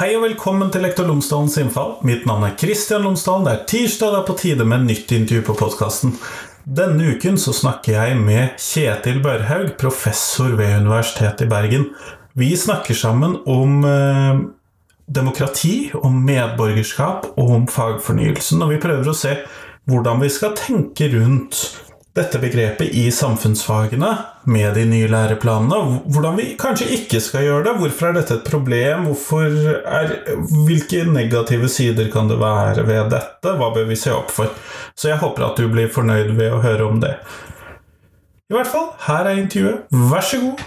Hei og velkommen til Lektor Lomsdalens innfall. Mitt navn er Kristian Lomsdalen. Det er tirsdag, det er på tide med nytt intervju på podkasten. Denne uken så snakker jeg med Kjetil Børhaug, professor ved Universitetet i Bergen. Vi snakker sammen om eh, demokrati, om medborgerskap og om fagfornyelsen. Og vi prøver å se hvordan vi skal tenke rundt dette begrepet i samfunnsfagene med de nye læreplanene. Hvordan vi kanskje ikke skal gjøre det. Hvorfor er dette et problem? Er, hvilke negative sider kan det være ved dette? Hva bør vi se opp for? Så jeg håper at du blir fornøyd ved å høre om det. I hvert fall, her er intervjuet. Vær så god.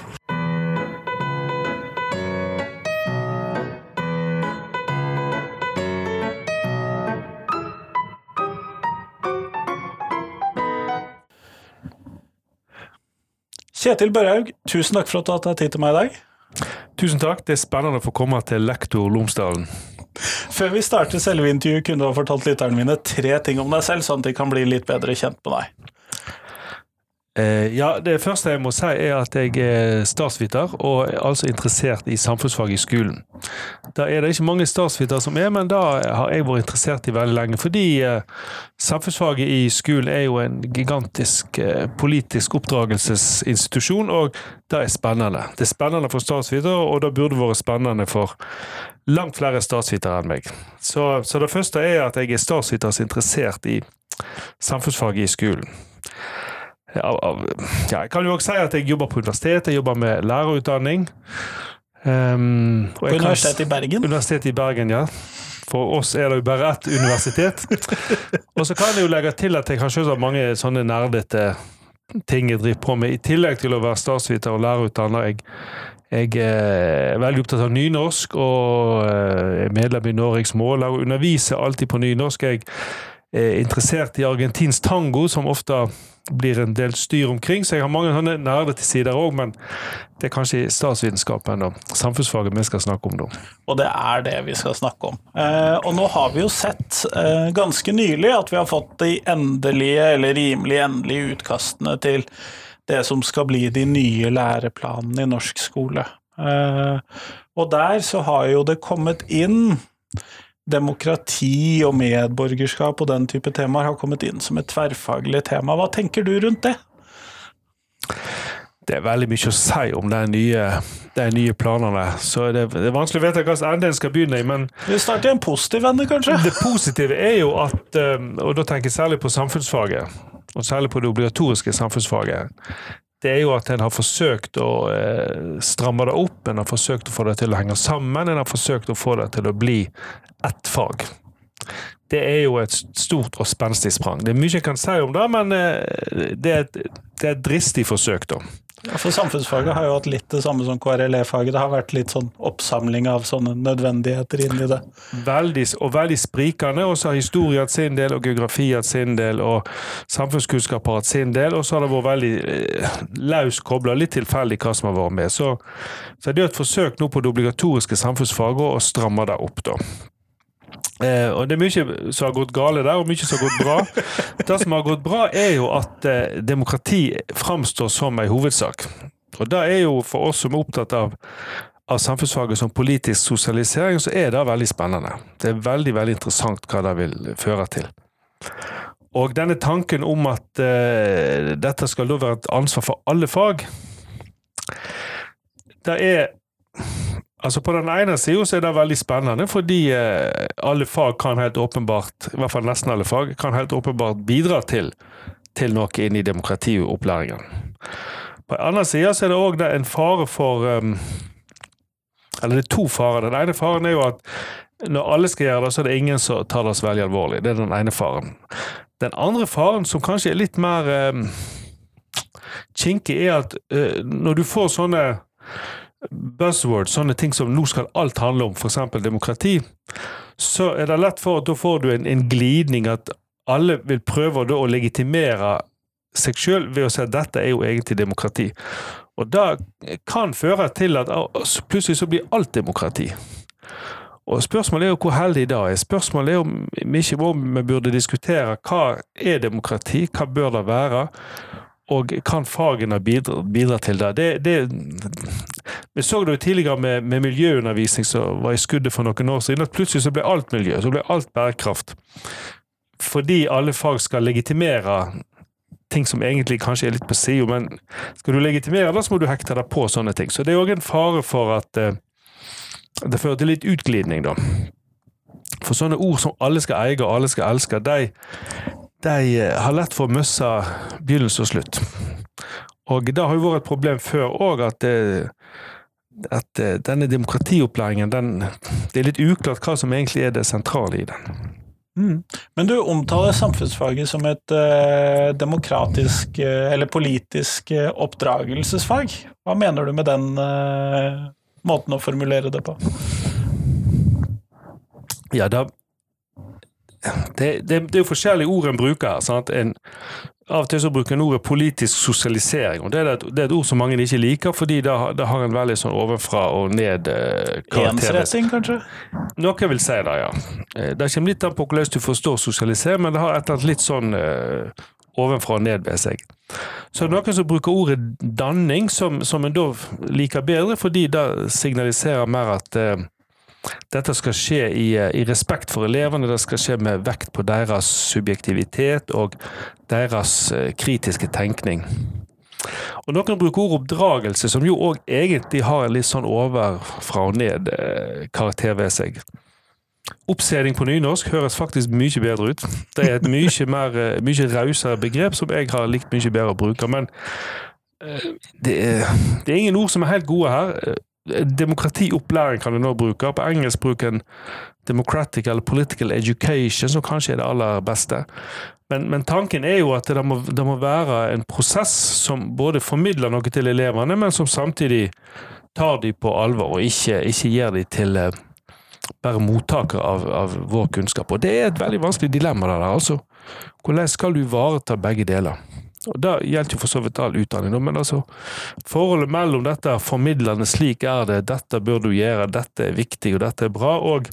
Kjetil Børhaug, tusen takk for at du har tatt tid til meg i dag. Tusen takk, det er spennende å få komme til lektor Lomsdalen. Før vi starter selve intervjuet, kunne du ha fortalt lytterne mine tre ting om deg selv, sånn at de kan bli litt bedre kjent med deg. Eh, ja, Det første jeg må si, er at jeg er statsviter, og er altså interessert i samfunnsfag i skolen. Da er det ikke mange statsvitere som er, men da har jeg vært interessert i veldig lenge. Fordi eh, samfunnsfaget i skolen er jo en gigantisk eh, politisk oppdragelsesinstitusjon, og det er spennende. Det er spennende for statsvitere, og det burde vært spennende for langt flere statsvitere enn meg. Så, så det første er at jeg er statsviters interessert i samfunnsfaget i skolen ja, Jeg kan jo også si at jeg jobber på universitet, jeg jobber med lærerutdanning. Um, på Universitetet i Bergen? Universitetet i Bergen, ja. For oss er det jo bare ett universitet. og så kan jeg jo legge til at jeg har selvsagt mange sånne nerdete ting jeg driver på med, i tillegg til å være statsviter og lærerutdanner. Jeg, jeg er veldig opptatt av nynorsk og eh, er medlem i Norges Mållag og underviser alltid på nynorsk. Jeg interessert i argentinsk tango, som ofte blir en del styr omkring. Så jeg har mange sånne nerdete sider òg, men det er kanskje statsvitenskapen og samfunnsfaget vi skal snakke om nå. Og det er det vi skal snakke om. Eh, og nå har vi jo sett eh, ganske nylig at vi har fått de endelige, eller rimelig endelige utkastene til det som skal bli de nye læreplanene i norsk skole. Eh, og der så har jo det kommet inn demokrati og medborgerskap og den type temaer har kommet inn som et tverrfaglig tema. Hva tenker du rundt det? Det er veldig mye å si om de nye, de nye planene, så det, det, er vanskelig å vite hvilken ende en skal begynne i. Men Vi starter i en positiv ende, kanskje? Det positive er jo at, um, og da tenker jeg særlig på samfunnsfaget, og særlig på det obligatoriske samfunnsfaget, det er jo at en har forsøkt å eh, stramme det opp, en har forsøkt å få det til å henge sammen, en har forsøkt å få det til å bli ett fag. Det er jo et stort og spenstig sprang. Det er mye jeg kan si om det, men eh, det er et, det er et dristig forsøk, da. Ja, for Samfunnsfaget har jo hatt litt det samme som KRLE-faget. Det har vært litt sånn oppsamling av sånne nødvendigheter inni det. Veldig, og veldig sprikende. Og så har historie hatt sin del, og geografi hatt sin del, og samfunnskunnskap har hatt sin del. Og så har det vært veldig eh, løst kobla, litt tilfeldig hva som har vært med. Så, så det er et forsøk nå på det obligatoriske samfunnsfaget å stramme det opp, da. Eh, og Det er mye som har gått gale der, og mye som har gått bra. Det som har gått bra, er jo at eh, demokrati framstår som en hovedsak. Og det er jo for oss som er opptatt av, av samfunnsfaget som politisk sosialisering, så er det veldig spennende. Det er veldig, veldig interessant hva det vil føre til. Og denne tanken om at eh, dette skal da være et ansvar for alle fag, det er Altså På den ene sida er det veldig spennende, fordi eh, alle fag kan helt åpenbart, i hvert fall nesten alle fag, kan helt åpenbart bidra til, til noe inn i demokratiopplæringen. På den andre sida er det òg en fare for um, Eller det er to farer. Den ene faren er jo at når alle skal gjøre det, så er det ingen som tar det så veldig alvorlig. Det er den ene faren. Den andre faren, som kanskje er litt mer um, kinkig, er at uh, når du får sånne buzzwords, sånne ting som nå skal alt handle om, f.eks. demokrati, så er det lett for at da får du en, en glidning at alle vil prøve å legitimere seg sjøl ved å si at dette er jo egentlig demokrati. Og det kan føre til at plutselig så blir alt demokrati. Og Spørsmålet er jo hvor heldig det er. Spørsmålet er om vi ikke vi burde diskutere hva er demokrati, hva bør det være, og kan fagene bidra, bidra til det? det, det vi så det jo tidligere med, med, miljøundervisning som var i skuddet for noen år siden, at plutselig så ble alt miljø, så ble alt bærekraft. Fordi alle fag skal legitimere ting som egentlig kanskje er litt på sida, men skal du legitimere så må du hekte deg på sånne ting. Så det er òg en fare for at uh, det fører til litt utglidning, da. For sånne ord som alle skal eie og alle skal elske, de, de eh, har lett for å miste begynnelse og slutt. Og det har jo vært et problem før òg, at, at, eh, denne demokratiopplæringen, den, det er litt uklart hva som egentlig er det sentrale i den. Mm. Men du omtaler samfunnsfaget som et eh, demokratisk eller politisk oppdragelsesfag. Hva mener du med den måten å formulere det på? Ja, da det, det, det, er jo forskjellige ord en bruker. Sant? En, av og til så bruker en ordet politisk sosialisering. og Det er et, det er et ord som mange ikke liker, fordi det, det har en veldig sånn ovenfra og ned-karakter. Ensretting, kanskje? Noen vil si det, ja. Eh, det kommer litt an på hvordan du forstår sosialisering, men det har et eller annet litt sånn uh, ovenfra og ned ved seg. Så det er noen som bruker ordet danning, som, som en da liker bedre, fordi det signaliserer mer at eh, dette skal skje i, eh, i, respekt for elevene, det skal skje med vekt på deres subjektivitet og deres eh, kritiske tenkning. Og Noen bruker ord oppdragelse, som jo òg egentlig har en litt sånn overfra og ned-karakter eh, ved seg. Oppseding på nynorsk høres faktisk mye bedre ut. Det er et mye, mer, mye rausere begrep som jeg har likt mye bedre å bruke. Men det er, det er ingen ord som er helt gode her. Demokratiopplæring kan du nå bruke. På engelsk bruker en democratic eller political education, som kanskje er det aller beste. Men, men tanken er jo at det må, det må, være en prosess som både formidler noe til elevene, men som samtidig tar de på alvor, og ikke, ikke gir de til bare mottakere av, av, vår kunnskap. Og det er et veldig vanskelig dilemma. der, altså. Hvordan skal du ivareta begge deler? Og Det gjelder jo for så vidt all utdanning, men altså forholdet mellom dette formidlende 'slik er det', 'dette bør du gjøre', 'dette er viktig', og 'dette er bra', og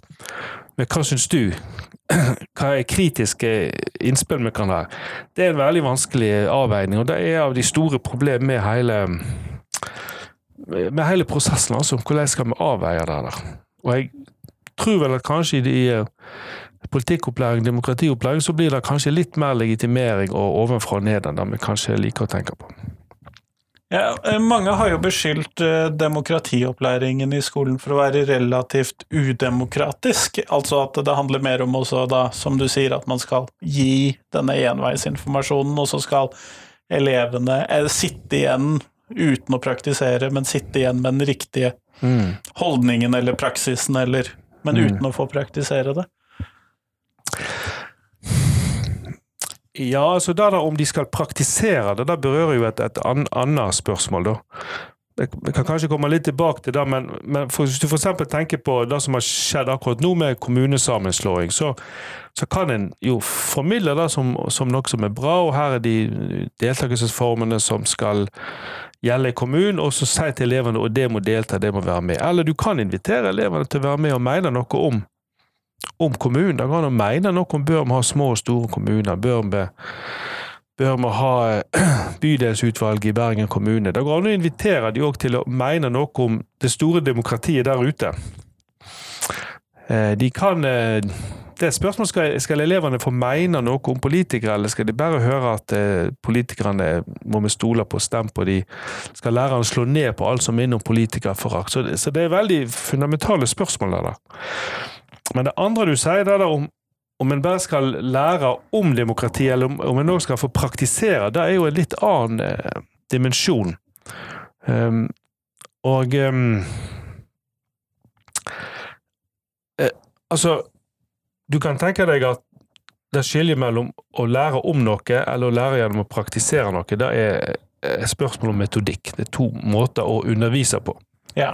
men hva syns du? Hva er kritiske innspill vi kan ha? Det er en veldig vanskelig avveining, og det er av de store problemene med hele, med hele prosessen. altså. Hvordan skal vi avveie det der? Og jeg tror vel at kanskje i de politikkopplæring, demokratiopplæring, så blir det kanskje litt mer legitimering og ovenfra og ned enn det vi kanskje liker å tenke på. Ja, eh, mange har jo beskyldt eh, demokratiopplæringen i skolen for å være relativt udemokratisk. Altså at det handler mer om også da, som du sier, at man skal gi denne enveisinformasjonen, og så skal elevene eh, sitte igjen uten å praktisere, men sitte igjen med den riktige mm. holdningen eller praksisen, eller, men mm. uten å få praktisere det. Ja, altså da der om de skal praktisere det, da berører jo et, et annet spørsmål, da. Vi kan kanskje komme litt tilbake til det, men, men for, hvis du f.eks. tenker på det som har skjedd akkurat nå med kommunesammenslåing, så, så kan en jo formidle det som, som, noe som er bra, og her er de deltakelsesformene som skal gjelde i kommunen, og så si til elevene at det må delta, det må være med. Eller du kan invitere elevene til å være med og mene noe om om kommunen. Det går an å mene noe om bør vi ha små og store kommuner. Bør vi, bør vi ha bydelsutvalg i Bergen kommune? Det går an å invitere de òg til å mene noe om det store demokratiet der ute. Eh, de kan eh, det er spørsmål skal, skal elevene få mene noe om politikere, eller skal de bare høre at eh, politikerne må vi stole på, stemme på de? Skal lærerne slå ned på alt som minner om politikerforakt? Så, så, det er veldig fundamentale spørsmål der. Men det andre du sier, det er om, om en bare skal lære om demokrati, eller om, om en også skal få praktisere, det er jo en litt annen eh, dimensjon. Um, og um, eh, Altså, du kan tenke deg at det skiljer mellom å lære om noe eller å lære gjennom å praktisere noe, det er et spørsmål om metodikk. Det er to måter å undervise på. Ja.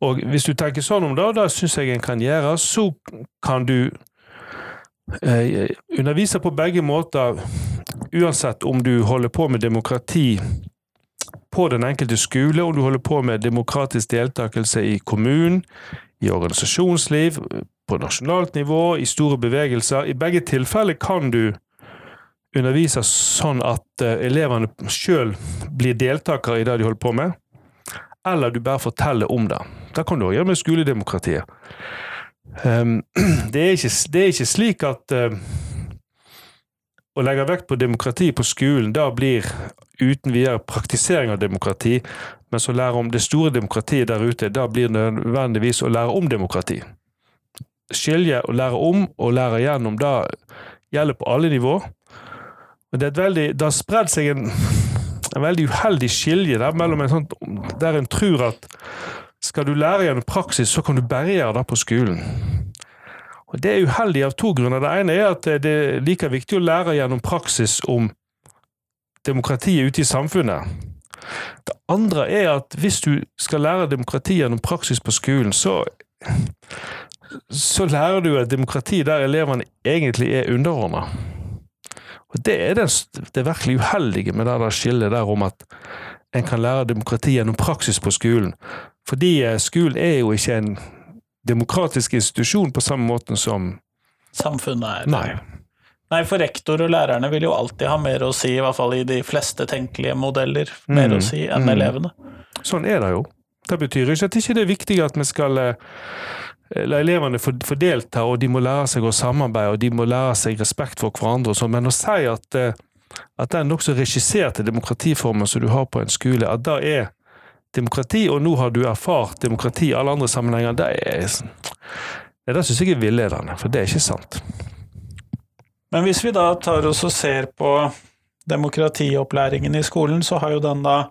Og hvis du tenker sånn om det, og det syns jeg en kan gjøre, så kan du eh, undervise på begge måter, uansett om du holder på med demokrati på den enkelte skole, om du holder på med demokratisk deltakelse i kommunen, i organisasjonsliv, på nasjonalt nivå, i store bevegelser. I begge tilfeller kan du undervise sånn at eh, elevene sjøl blir deltakere i det de holder på med, eller du bare forteller om det. Det kan du òg gjøre med skoledemokratiet. Um, det, er ikke, det, er ikke, slik at uh, å legge vekt på demokrati på skolen, da blir uten videre praktisering av demokrati, mens å lære om det store demokratiet der ute, da blir det nødvendigvis å lære om demokrati. Skilje å lære om og lære gjennom, da gjelder på alle nivå. Men det, er et veldig, det har spredd seg en, en, veldig uheldig skilje der, mellom en sånn, der en tror at skal du lære gjennom praksis, så kan du bare det på skolen. Og Det er uheldig av to grunner. Det ene er at det er like viktig å lære gjennom praksis om demokratiet ute i samfunnet. Det andre er at hvis du skal lære demokrati gjennom praksis på skolen, så, så lærer du et demokrati der elevene egentlig er underordna. Og det er det, det virkelig uheldige med det der skillet der om at en kan lære demokrati gjennom praksis på skolen. Fordi eh, skolen er jo ikke en demokratisk institusjon på samme måte som Samfunnet er. Nei. Nei, for rektor og lærerne vil jo alltid ha mer å si, i hvert fall i de fleste tenkelige modeller, mer mm. å si enn mm. elevene. Sånn er det jo. Det betyr ikke at det ikke er viktig at vi skal eh, elevene få, her, og de må lære seg å samarbeide, og de må lære seg respekt for hverandre og sånn, men å si at, eh, at den nokså regisserte demokratiformen som du har på en skole, at det er demokrati, og nå har du erfart demokrati i alle andre sammenhenger, det er det syns jeg er villedende, for det er ikke sant. Men hvis vi da tar oss og ser på demokratiopplæringen i skolen, så har jo den da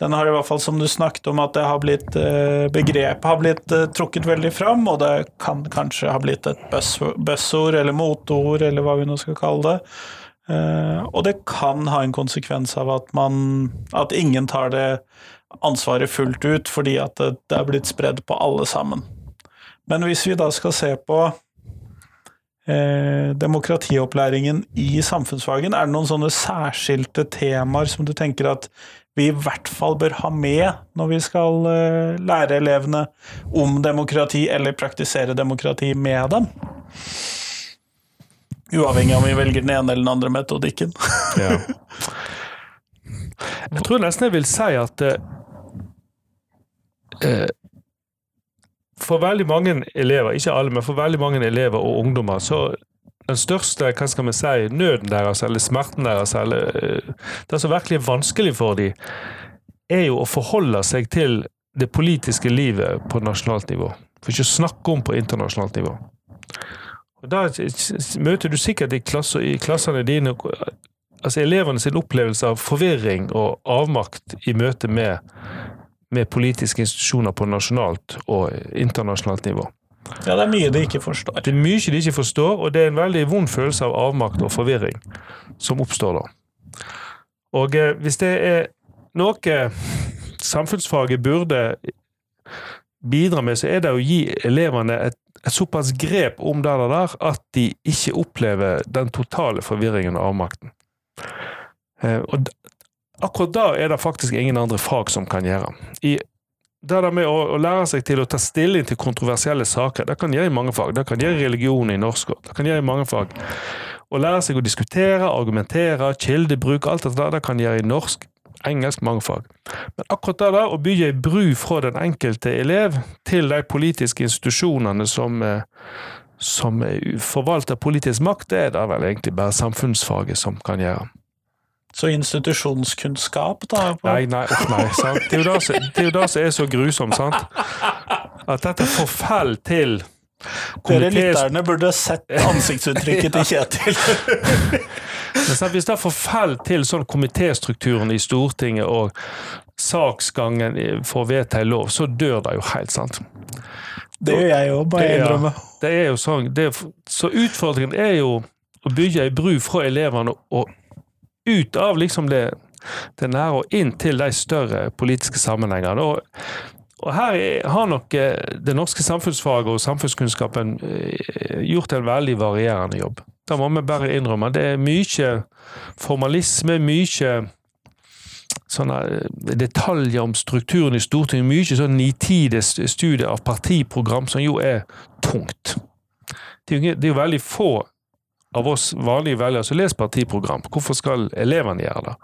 den har i hvert fall, som du snakket om, at har blitt eh, begrepet har blitt eh, trukket veldig fram, og det kan kanskje ha blitt et buzzord eller motord, eller hva vi nå skal kalle det. Eh, og det kan ha en konsekvens av at man at ingen tar det ansvaret fullt ut, fordi at det, det er blitt spredd på alle sammen. Men hvis vi da skal se på eh, demokratiopplæringen i samfunnsfagen? Er det noen sånne særskilte temaer som du tenker at vi i hvert fall bør ha med når vi skal eh, lære elevene om demokrati, eller praktisere demokrati med dem? Uavhengig av om vi velger den ene eller den andre metodikken. ja. Jeg tror nesten jeg vil si at eh, eh for veldig mange elever, ikke alle, men for veldig mange elever og ungdommer, så den største hva skal vi si, nøden deres, eller smerten deres, eller eh, det som virkelig er vanskelig for dem, er jo å forholde seg til det politiske livet på nasjonalt nivå. For ikke å snakke om på internasjonalt nivå. Og Da møter du sikkert i, klasse, i klassene dine altså elevene sin opplevelse av forvirring og avmakt i møte med med politiske institusjoner på nasjonalt og internasjonalt nivå. Ja, det er mye de ikke forstår. Det er mye de ikke forstår, og det er en veldig vond følelse av avmakt og forvirring som oppstår da. Og eh, hvis det er noe samfunnsfaget burde bidra med, så er det å gi elevene et, et såpass grep om det der at de ikke opplever den totale forvirringen og avmakten. Eh, og akkurat da er det faktisk ingen andre fag som kan gjøre. I det der med å, å, lære seg til å ta stilling til kontroversielle saker, det kan gjøre i mange fag. Det kan gjøre religion i norsk òg. Det kan gjøre i mange fag. Å lære seg å diskutere, argumentere, kildebruk, alt dette der, det kan gjøre i norsk, engelsk, mange fag. Men akkurat det der, å bygge ei bru fra den enkelte elev til de politiske institusjonene som, eh, som forvalter politisk makt, det er det vel egentlig bare samfunnsfaget som kan gjøre. Så institusjonskunnskap, da? På. Nei, nei, nei sant? Det, er jo det, som er så grusomt, sant? At dette forfell til Dere lytterne burde sett ansiktsuttrykket til Kjetil. Men Hvis det forfell til sånn komitéstrukturen i Stortinget og saksgangen for å vedta en lov, så dør det jo helt, sant? Det gjør jeg òg, bare jeg innrømmer. det er jo sånn, er, så utfordringen er jo å bygge ei bru fra elevene og ut av liksom det, det nære og inn til de større politiske sammenhengene. Og, og her har nok eh, det norske samfunnsfaget og samfunnskunnskapen eh, gjort en veldig varierende jobb. Det må vi bare innrømme. Det er mye formalisme, mye sånne eh, detaljer om strukturen i Stortinget, mye sånn nitide studier av partiprogram, som jo er tungt. Det er jo veldig få av oss vanlige velgere som leser partiprogram. Hvorfor skal elevene gjøre det?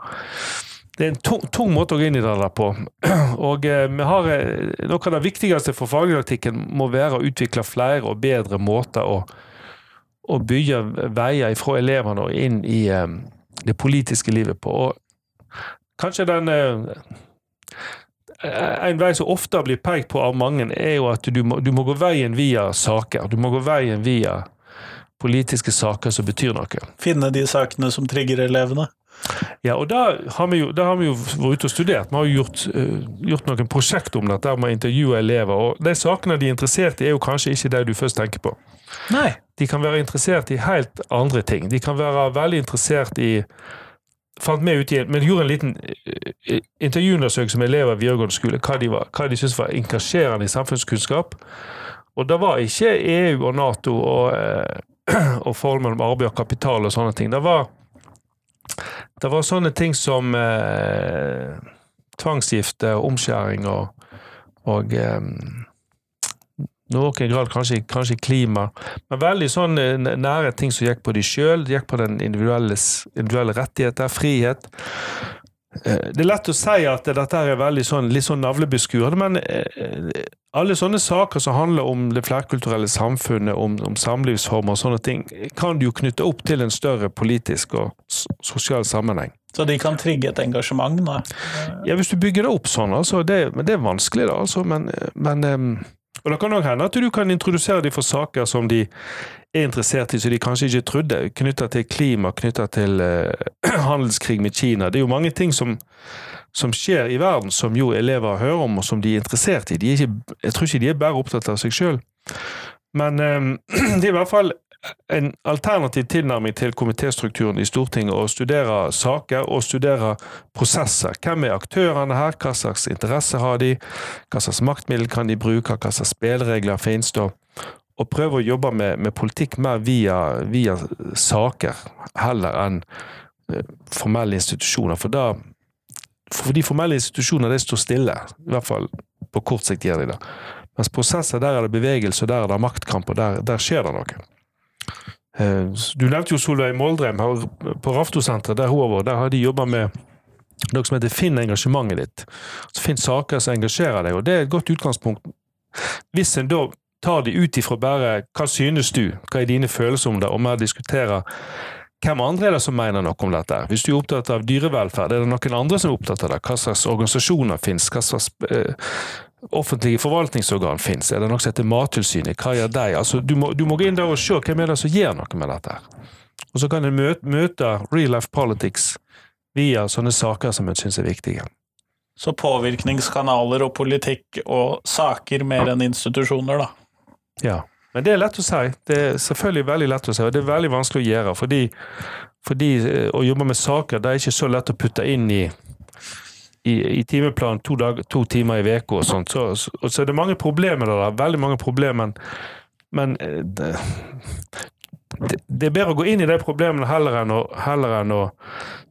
Det er en tung, tung måte å gå inn i det der på. Og eh, vi har, eh, Noe av det viktigste for fagdidaktikken må være å utvikle flere og bedre måter å, å bygge veier fra elevene og inn i eh, det politiske livet på. Og kanskje den En vei som ofte blir pekt på av mange, er jo at du må, du må gå veien via saker. Du må gå veien via politiske saker som betyr noe. Finne de sakene som trigger elevene. Ja, og da har vi jo, har vi jo vært ute og studert. Vi har jo gjort, uh, gjort noen prosjekt om dette, der vi har intervjua elever. og De sakene de er interessert i, er jo kanskje ikke det du først tenker på. Nei. De kan være interessert i helt andre ting. De kan være veldig interessert i fant med ut i, men gjorde en liten uh, intervjuundersøkelse med elever i videregående skole hva de, var, hva de syntes var engasjerende i samfunnskunnskap. Og det var ikke EU og Nato og, og forholdet mellom arbeid og kapital og sånne ting. Det var det var sånne ting som eh, tvangsgifte, omskjæring og, og eh, noen grad kanskje, kanskje, klima, men veldig sånne nære ting som gikk på de sjøl. Gikk på den individuelle, individuelle rettigheter, frihet. Eh, det er lett å si at dette er veldig sånn, litt sånn navlebeskuende, men eh, alle sånne saker som handler om det flerkulturelle samfunnet, om, om samlivsformer og sånne ting, kan du jo knytte opp til en større politisk og sosial sammenheng. Så de kan trigge et engasjement? Da. Ja, hvis du bygger det opp sånn, altså. Det, det er vanskelig, da. altså. Men, men um, og det kan òg hende at du kan introdusere dem for saker som de er interessert i, som de kanskje ikke trodde, knytta til klima, knytta til uh, handelskrig med Kina. Det er jo mange ting som, som, skjer i verden som jo elever hører om, og som de er interessert i. Er ikke, jeg tror ikke de er bare opptatt av seg sjøl. Men um, det er i hvert fall en alternativ tilnærming til komitéstrukturen i Stortinget å studere saker og studere prosesser. Hvem er aktørene her, hva slags interesse har de, hva slags maktmiddel kan de bruke, hva slags spilleregler finnes da? Og prøve å jobbe med, med politikk mer via, via, saker, heller enn eh, formelle institusjoner. For, da, for de formelle institusjonene de står stille, i hvert fall på kort sikt gjør de det. Mens prosesser, der er det bevegelse, der er det maktkamp, og der, der skjer det noe. Eh, du nevnte jo Solveig Måldrem på Raftosenteret, der hun har vært. Der har de jobba med noe som heter Finn engasjementet ditt. Så Finn saker som engasjerer deg, og det er et godt utgangspunkt. Hvis en da tar de ut ifra bare hva synes du, hva er dine følelser om det, og mer diskuterer hvem andre er det som mener noe om dette? Hvis du er opptatt av dyrevelferd, er det noen andre som er opptatt av det? Hva slags organisasjoner finnes? Hva slags eh, offentlige forvaltningsorgan finnes? Er det noe som heter Mattilsynet? Hva gjør de? Altså, du, må, du må gå inn der og se hvem er det som gjør noe med dette. Og så kan en møte, møte real life politics via sånne saker som en syns er viktige. Så påvirkningskanaler og politikk og saker mer enn institusjoner, da? Ja. Men det er lett å si. Det er selvfølgelig veldig lett å si, og det er veldig vanskelig å gjøre. Fordi, fordi eh, å jobbe med saker det er ikke så lett å putte inn i i, i timeplanen to, to, timer i uka og sånt. Så, så, så, det mange problemer der. Veldig mange problemer. Men eh, det, det, det, er bedre å gå inn i de problemene heller enn å, heller enn å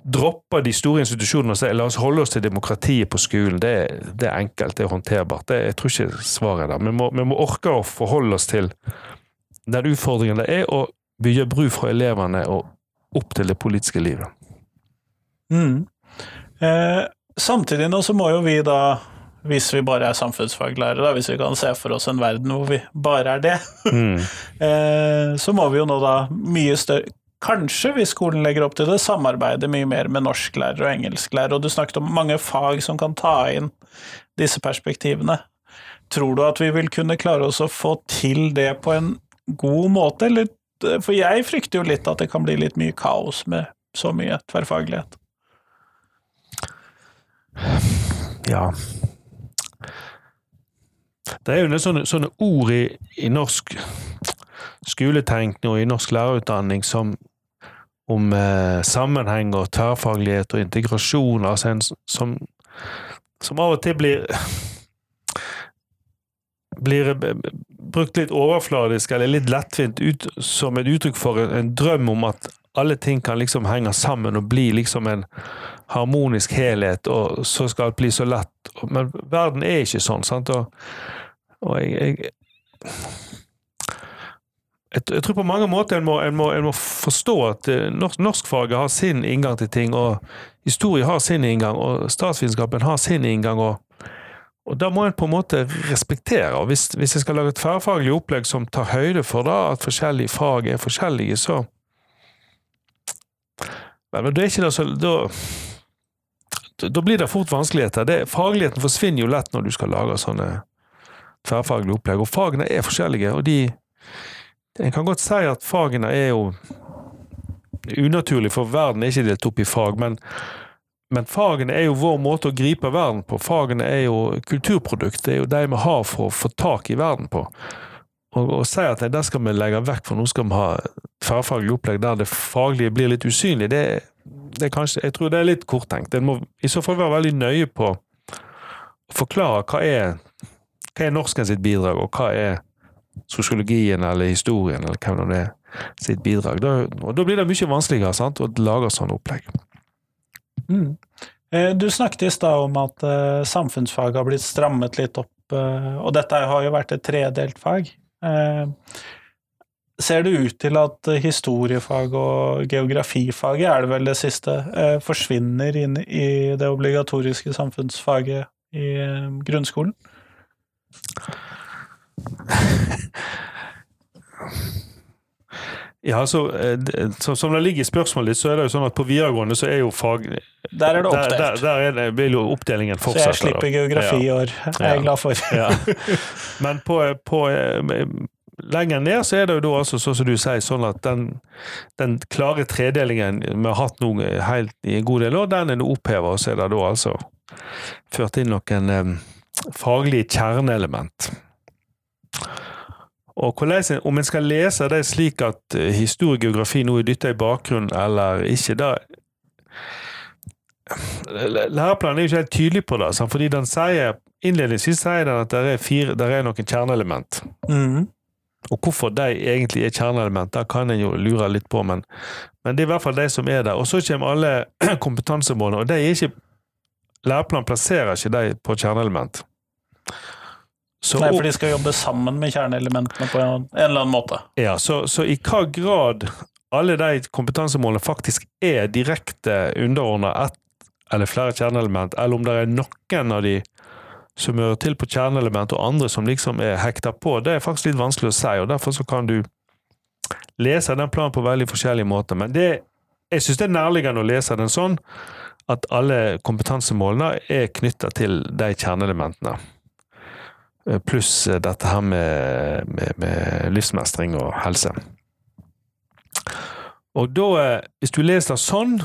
droppe de store institusjonene og si la oss holde oss til demokratiet på skolen. Det, det er enkelt, det er håndterbart. Det, jeg tror ikke svaret er der. Vi må, vi må orke å forholde oss til den utfordringen det er å bygge bru fra elevene og opp til det politiske livet. Mm. Eh, Samtidig nå så må jo vi da, hvis vi bare er samfunnsfaglærere, hvis vi kan se for oss en verden hvor vi bare er det, mm. Eh, så må vi jo nå da mye større Kanskje, hvis skolen legger opp til det, samarbeide mye mer med norsklærere og engelsklærere. Og du snakket om mange fag som kan ta inn disse perspektivene. Tror du at vi vil kunne klare oss å få til det på en god måte, eller For jeg frykter jo litt at det kan bli litt mye kaos med så mye tverrfaglighet. Ja. Det er jo noen sånne, sånne ord i, i, norsk skoletenkning og i norsk lærerutdanning som om eh, sammenheng og tverrfaglighet og integrasjon, altså en, som, som av og til blir blir brukt litt overfladisk eller litt lettvint ut, som et uttrykk for en, en drøm om at alle ting kan liksom henge sammen og bli liksom en harmonisk helhet, og så skal det bli så lett. Men verden er ikke sånn, sant? Og, og jeg, jeg, jeg tror på mange måter en må, en må, en må forstå at eh, norsk, norskfaget har sin inngang til ting, og historie har sin inngang, og statsvitenskapen har sin inngang. og og Da må en på en måte respektere. og Hvis, hvis jeg skal lage et tverrfaglig opplegg som tar høyde for da, at forskjellige fag er forskjellige, så Men, men det er ikke det så da, da blir det fort vanskeligheter. Det, fagligheten forsvinner jo lett når du skal lage sånne tverrfaglige opplegg. Og fagene er forskjellige, og de En kan godt si at fagene er jo unaturlig, for verden er ikke delt opp i fag. men men fagene er jo vår måte å gripe verden på. Fagene er jo kulturprodukt. Det er jo de vi har for å få tak i verden på. Og å si at det skal vi legge vekk, for nå skal vi ha tverrfaglig opplegg der det faglige blir litt usynlig, det, det kanskje, jeg tror det er litt korttenkt. En må i så fall være veldig nøye på å forklare hva er, hva er norsken sitt bidrag, og hva er sosiologien eller historien eller hvem det er sitt bidrag. Da, og da blir det mye vanskeligere sant, å lage sånne opplegg. Mm. Eh, du snakket i stad om at uh, samfunnsfag har blitt strammet litt opp, uh, og dette har jo vært et tredelt fag. Uh, ser det ut til at historiefag og geografifaget, er det vel det siste, forsvinner inn i det obligatoriske samfunnsfaget i grunnskolen? Ja, så, eh, så, Som det ligger i spørsmålet ditt, så er det jo sånn at på videregående så er jo fag Der er det oppdelt. Der, der, der er det, vil jo oppdelingen fortsette. Så jeg slipper geografi i år. Jeg er ja. glad for. ja. Men på, på, eh, lenger ned så er det jo da altså, sånn som du sier, sånn at den, den klare tredelingen vi har hatt nå helt i en god del år, den er nå oppheva, og så er det da altså ført inn noen um, faglige kjerneelement. Og hvordan, Om en skal lese det slik at eh, historiegeografi nå er dytta i bakgrunnen eller ikke, da Læreplanen er jo ikke helt tydelig på det, fordi den sier innledningsvis sier den at det er, fire, der er noen kjerneelement. Mm. Og hvorfor de egentlig er kjerneelement, det kan en jo lure litt på, men, men, det er i hvert fall de som er der. Og så kommer alle kompetansemålene, og de er ikke Læreplanen plasserer ikke de på kjerneelement. Så, Nei, for de skal jobbe sammen med kjerneelementene på en, eller annen måte. Ja, så, så i hva grad alle de kompetansemålene faktisk er direkte underordna ett eller flere kjerneelement, eller om det er noen av de som hører til på kjerneelement, og andre som liksom er hekta på, det er faktisk litt vanskelig å si, og derfor så kan du lese den planen på veldig forskjellige måter. Men det, jeg syns det er nærliggende å lese den sånn at alle kompetansemålene er knytta til de kjerneelementene. Eh, pluss eh, dette her med, med, med, livsmestring og helse. Og da, eh, hvis du leser sånn,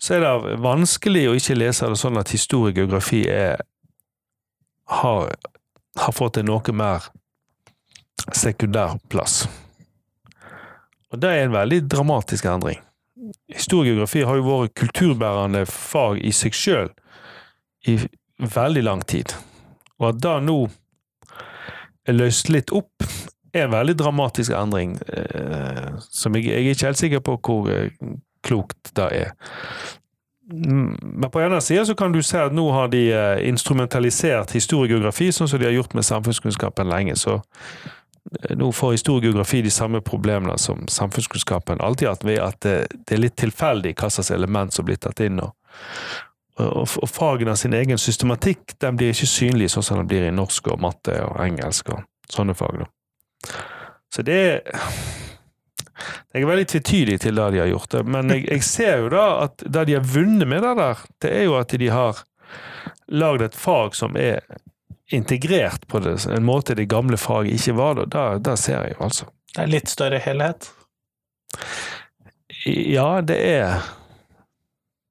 så er det vanskelig å ikke lese det sånn at historie og geografi er, har, har fått en noe mer sekundær plass. Og det er en veldig dramatisk endring. Historie og geografi har jo vært kulturbærende fag i seg sjøl i veldig lang tid. Og at det nå er løst litt opp, er en veldig dramatisk endring, eh, som jeg, jeg, er ikke helt sikker på hvor eh, klokt det er. Mm, men på den ene sida kan du se at nå har de eh, instrumentalisert historiegeografi, sånn som de har gjort med samfunnskunnskapen lenge. Så eh, nå får historiegeografi de samme problemene som samfunnskunnskapen alltid har hatt, ved at det, det, er litt tilfeldig hva slags element som blir tatt inn. Og, og, fagene sin egen systematikk den blir ikke synlig sånn som den blir i norsk og matte og engelsk og sånne fag. Da. Så det Jeg er veldig tvetydig til det de har gjort, men jeg, jeg, ser jo da at det de har vunnet med det der, det er jo at de har lagd et fag som er integrert på det, en måte det gamle faget ikke var. Da, da ser jeg jo, altså. Det er litt større helhet? Ja, det er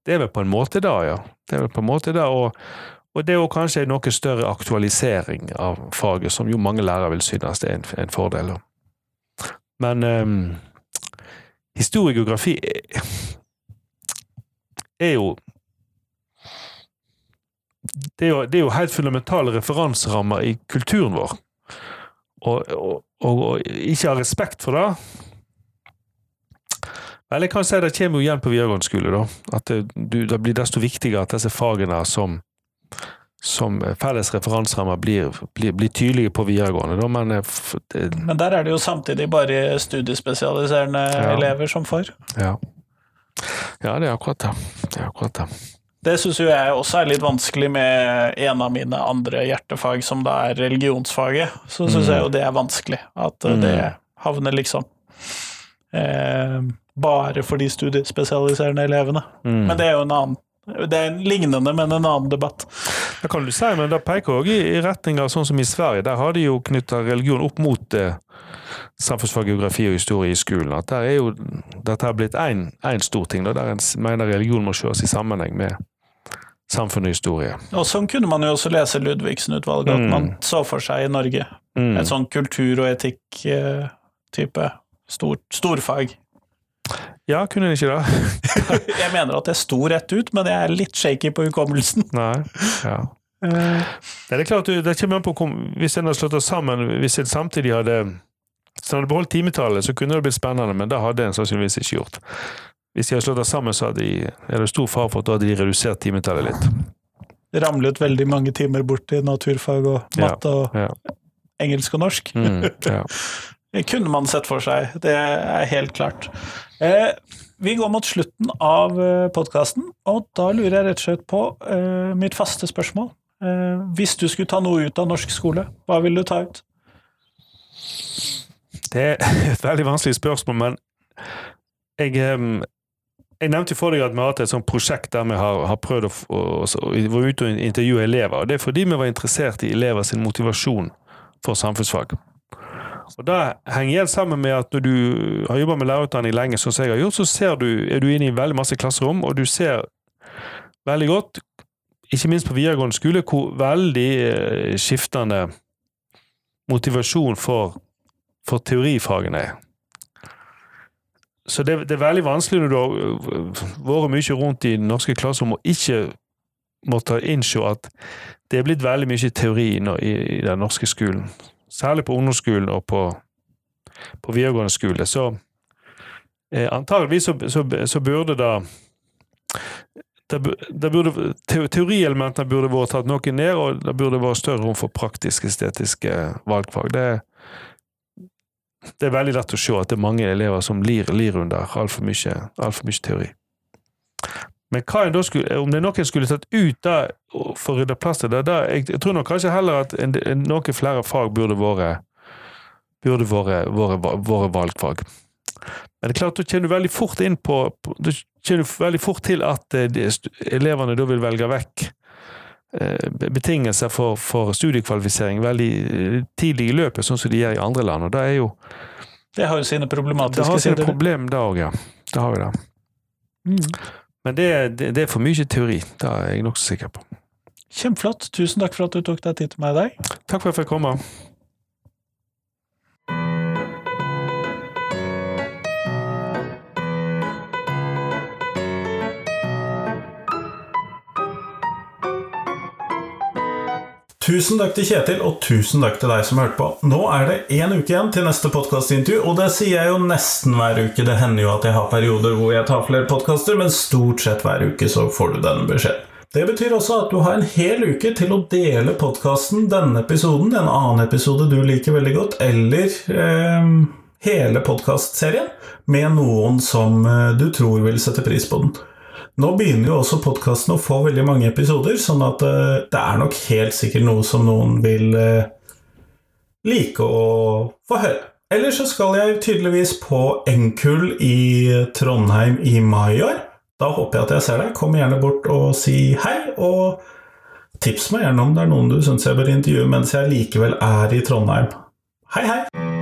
det er vel på en måte da, ja. Det er vel på en måte det. og, og det er jo kanskje en noe større aktualisering av faget, som jo mange lærere vil synes det er en, en fordel. Men um, historiegeografi er, jo det er, jo, det er jo helt fundamentale referanserammer i kulturen vår. Og, og, og, og ikke ha respekt for det, Vel, jeg kan si det kommer jo igjen på videregående skole, da. At det, du, det blir desto viktigere at disse fagene som, som felles referanserammer blir, blir, blir, tydelige på videregående. Da, men, det, men, der er det jo samtidig bare studiespesialiserende ja. elever som får. Ja. ja, det er akkurat det. Det, er akkurat det. det syns jo jeg også er litt vanskelig med en av mine andre hjertefag, som da er religionsfaget. Så syns mm. jeg jo det er vanskelig. At mm. det havner liksom eh, bare for de studiespesialiserende elevene. Mm. Men det er jo en annen det er en lignende, men en annen debatt. Det kan du si, men det peker òg i retning av sånn som i Sverige. Der har de jo knytta religion opp mot eh, samfunnsfag, geografi og historie i skolen. At der er jo dette har blitt én stor ting, da, der en mener religion må ses i sammenheng med samfunn og historie. Og sånn kunne man jo også lese Ludvigsen-utvalget, at mm. man så for seg i Norge. Mm. Et sånn kultur- og etikk-type eh, stor, storfag. Ja, kunne den ikke det? jeg mener at det sto rett ut, men jeg er litt shaky på hukommelsen. Nei, ja. Uh, det er klart, det kommer an på Hvis en hadde slått oss sammen, hvis en samtidig hadde Hvis en hadde beholdt timetallet, så kunne det blitt spennende, men det hadde en sannsynligvis ikke gjort. Hvis de hadde slått oss sammen, så hadde de, er det stor fare for at da hadde de redusert timetallet litt. Det ramlet veldig mange timer bort i naturfag og matte og ja, og engelsk og norsk. Mm, ja. Kunne man sett for seg, det er helt klart. Eh, vi går mot slutten av eh, podkasten, og da lurer jeg rett og slett på eh, mitt faste spørsmål. Eh, hvis du skulle ta noe ut av norsk skole, hva ville du ta ut? Det er et veldig vanskelig spørsmål, men jeg, eh, jeg nevnte for deg at vi har hatt et sånt prosjekt der vi har, har prøvd å, å, å, å ut og intervjue elever. og Det er fordi vi var interessert i elever sin motivasjon for samfunnsfag. Og Det henger igjen sammen med at når du har jobba med lærerutdanning lenge, sånn som jeg har gjort, så du, er du inne i veldig masse klasserom, og du ser veldig godt, ikke minst på videregående skole, hvor veldig eh, skiftende motivasjon for, for teorifagene er. Så det, det, er veldig vanskelig når du har øh, vært mye rundt i norske klasserom og ikke måtte innse at det er blitt veldig mye teori i, i den norske skolen særlig på ungdomsskolen og på, på videregående skole, så eh, antageligvis så, så, så, burde da Teorielementene burde vært tatt noe ned, og det burde vært større rom for praktisk-estetiske valgfag. Det, det, er veldig lett å se at det er mange elever som lir, lir under altfor mye, alt for mye teori. Men skulle, om det er noen en skulle tatt ut da, for å rydde plass til det, der, jeg, jeg, tror nok kanskje heller at en, en, noen flere fag burde vært burde vært, valgfag. Men det er klart, da kommer du veldig fort inn på, på Du kommer veldig fort til at eh, de, elevene da vil velge vekk eh, betingelser for, for, studiekvalifisering veldig eh, tidlig i løpet, sånn som de gjør i andre land. og Det er jo Det har jo sine problematiske sider. Det har sine problem da òg, ja. Det har jo det. Mm. Men det, det, det, er for mye teori. Det er jeg nokså sikker på. Kjempeflott. Tusen takk for at du tok deg tid til meg i dag. Takk for at jeg fikk komme. Tusen takk til Kjetil, og tusen takk til deg som hørte på. Nå er det én uke igjen til neste podkastintervju, og det sier jeg jo nesten hver uke. Det hender jo at jeg har perioder hvor jeg tar flere podkaster, men stort sett hver uke så får du denne beskjeden. Det betyr også at du har en hel uke til å dele podkasten, denne episoden, en annen episode du liker veldig godt, eller eh, hele podkastserien, med noen som eh, du tror vil sette pris på den. Nå begynner jo også podkasten å få veldig mange episoder, sånn at uh, det er nok helt sikkert noe som noen vil uh, like å få høre. Ellers så skal jeg tydeligvis på Enkull i Trondheim i mai i år. Da håper jeg at jeg ser deg. Kom gjerne bort og si hei, og tips meg gjerne om det er noen du syns jeg bør intervjue mens jeg likevel er i Trondheim. Hei, hei!